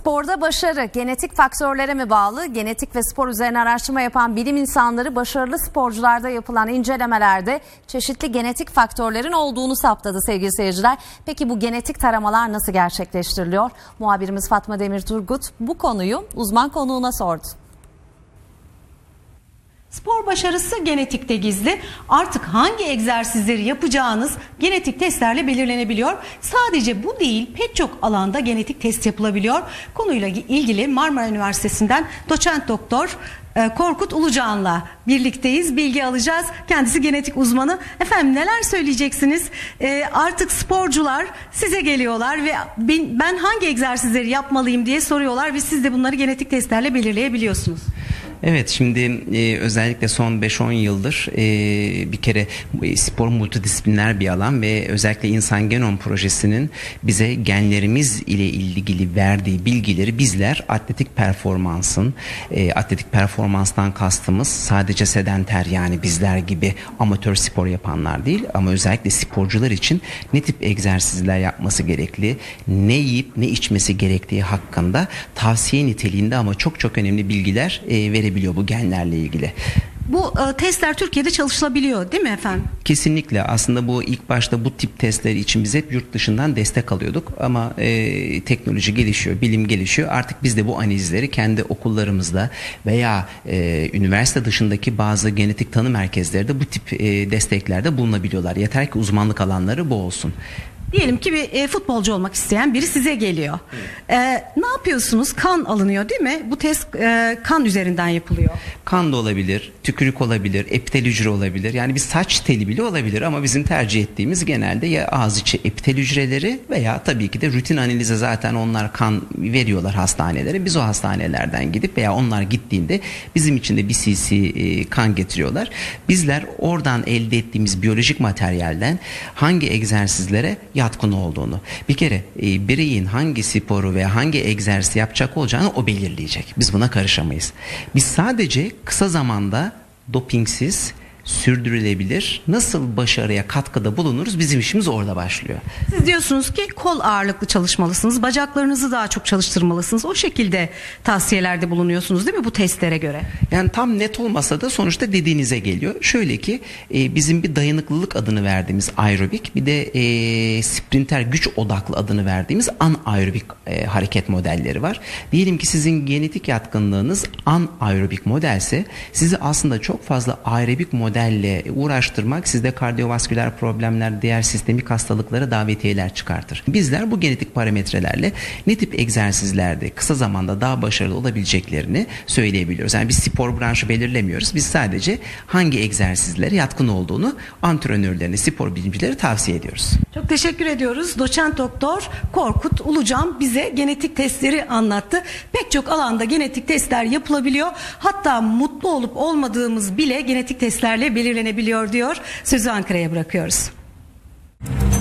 Sporda başarı genetik faktörlere mi bağlı? Genetik ve spor üzerine araştırma yapan bilim insanları başarılı sporcularda yapılan incelemelerde çeşitli genetik faktörlerin olduğunu saptadı sevgili seyirciler. Peki bu genetik taramalar nasıl gerçekleştiriliyor? Muhabirimiz Fatma Demir Turgut bu konuyu uzman konuğuna sordu. Spor başarısı genetikte gizli. Artık hangi egzersizleri yapacağınız genetik testlerle belirlenebiliyor. Sadece bu değil pek çok alanda genetik test yapılabiliyor. Konuyla ilgili Marmara Üniversitesi'nden doçent doktor Korkut Ulucan'la birlikteyiz. Bilgi alacağız. Kendisi genetik uzmanı. Efendim neler söyleyeceksiniz? E, artık sporcular size geliyorlar ve ben hangi egzersizleri yapmalıyım diye soruyorlar ve siz de bunları genetik testlerle belirleyebiliyorsunuz. Evet şimdi e, özellikle son 5-10 yıldır e, bir kere e, spor multidisipliner bir alan ve özellikle insan genom projesinin bize genlerimiz ile ilgili verdiği bilgileri bizler atletik performansın e, atletik performanstan kastımız sadece sedenter yani bizler gibi amatör spor yapanlar değil ama özellikle sporcular için ne tip egzersizler yapması gerekli ne yiyip ne içmesi gerektiği hakkında tavsiye niteliğinde ama çok çok önemli bilgiler e, edilebiliyor bu genlerle ilgili. Bu e, testler Türkiye'de çalışılabiliyor değil mi efendim? Kesinlikle aslında bu ilk başta bu tip testler için biz hep yurt dışından destek alıyorduk ama e, teknoloji gelişiyor, bilim gelişiyor. Artık biz de bu analizleri kendi okullarımızda veya e, üniversite dışındaki bazı genetik tanı merkezleri de bu tip e, desteklerde bulunabiliyorlar. Yeter ki uzmanlık alanları bu olsun. Diyelim ki bir e, futbolcu olmak isteyen biri size geliyor. E, ne yapıyorsunuz? Kan alınıyor değil mi? Bu test e, kan üzerinden yapılıyor. Kan da olabilir, tükürük olabilir, epitel hücre olabilir. Yani bir saç teli bile olabilir ama bizim tercih ettiğimiz genelde ya ağız içi epitel hücreleri veya tabii ki de rutin analize zaten onlar kan veriyorlar hastanelere. Biz o hastanelerden gidip veya onlar gittiğinde bizim için de bir cc e, kan getiriyorlar. Bizler oradan elde ettiğimiz biyolojik materyalden hangi egzersizlere yatkın olduğunu. Bir kere e, bireyin hangi sporu ve hangi egzersizi yapacak olacağını o belirleyecek. Biz buna karışamayız. Biz sadece kısa zamanda dopingsiz sürdürülebilir. Nasıl başarıya katkıda bulunuruz bizim işimiz orada başlıyor. Siz diyorsunuz ki kol ağırlıklı çalışmalısınız. Bacaklarınızı daha çok çalıştırmalısınız. O şekilde tavsiyelerde bulunuyorsunuz değil mi bu testlere göre? Yani tam net olmasa da sonuçta dediğinize geliyor. Şöyle ki e, bizim bir dayanıklılık adını verdiğimiz aerobik bir de e, sprinter güç odaklı adını verdiğimiz anaerobik e, hareket modelleri var. Diyelim ki sizin genetik yatkınlığınız anaerobik modelse sizi aslında çok fazla aerobik model modelle uğraştırmak sizde kardiyovasküler problemler, diğer sistemik hastalıklara davetiyeler çıkartır. Bizler bu genetik parametrelerle ne tip egzersizlerde kısa zamanda daha başarılı olabileceklerini söyleyebiliyoruz. Yani biz spor branşı belirlemiyoruz. Biz sadece hangi egzersizlere yatkın olduğunu antrenörlerine, spor bilimcileri tavsiye ediyoruz. Çok teşekkür ediyoruz. Doçent doktor Korkut Ulucan bize genetik testleri anlattı. Pek çok alanda genetik testler yapılabiliyor. Hatta mutlu olup olmadığımız bile genetik testlerle belirlenebiliyor diyor. Sözü Ankara'ya bırakıyoruz.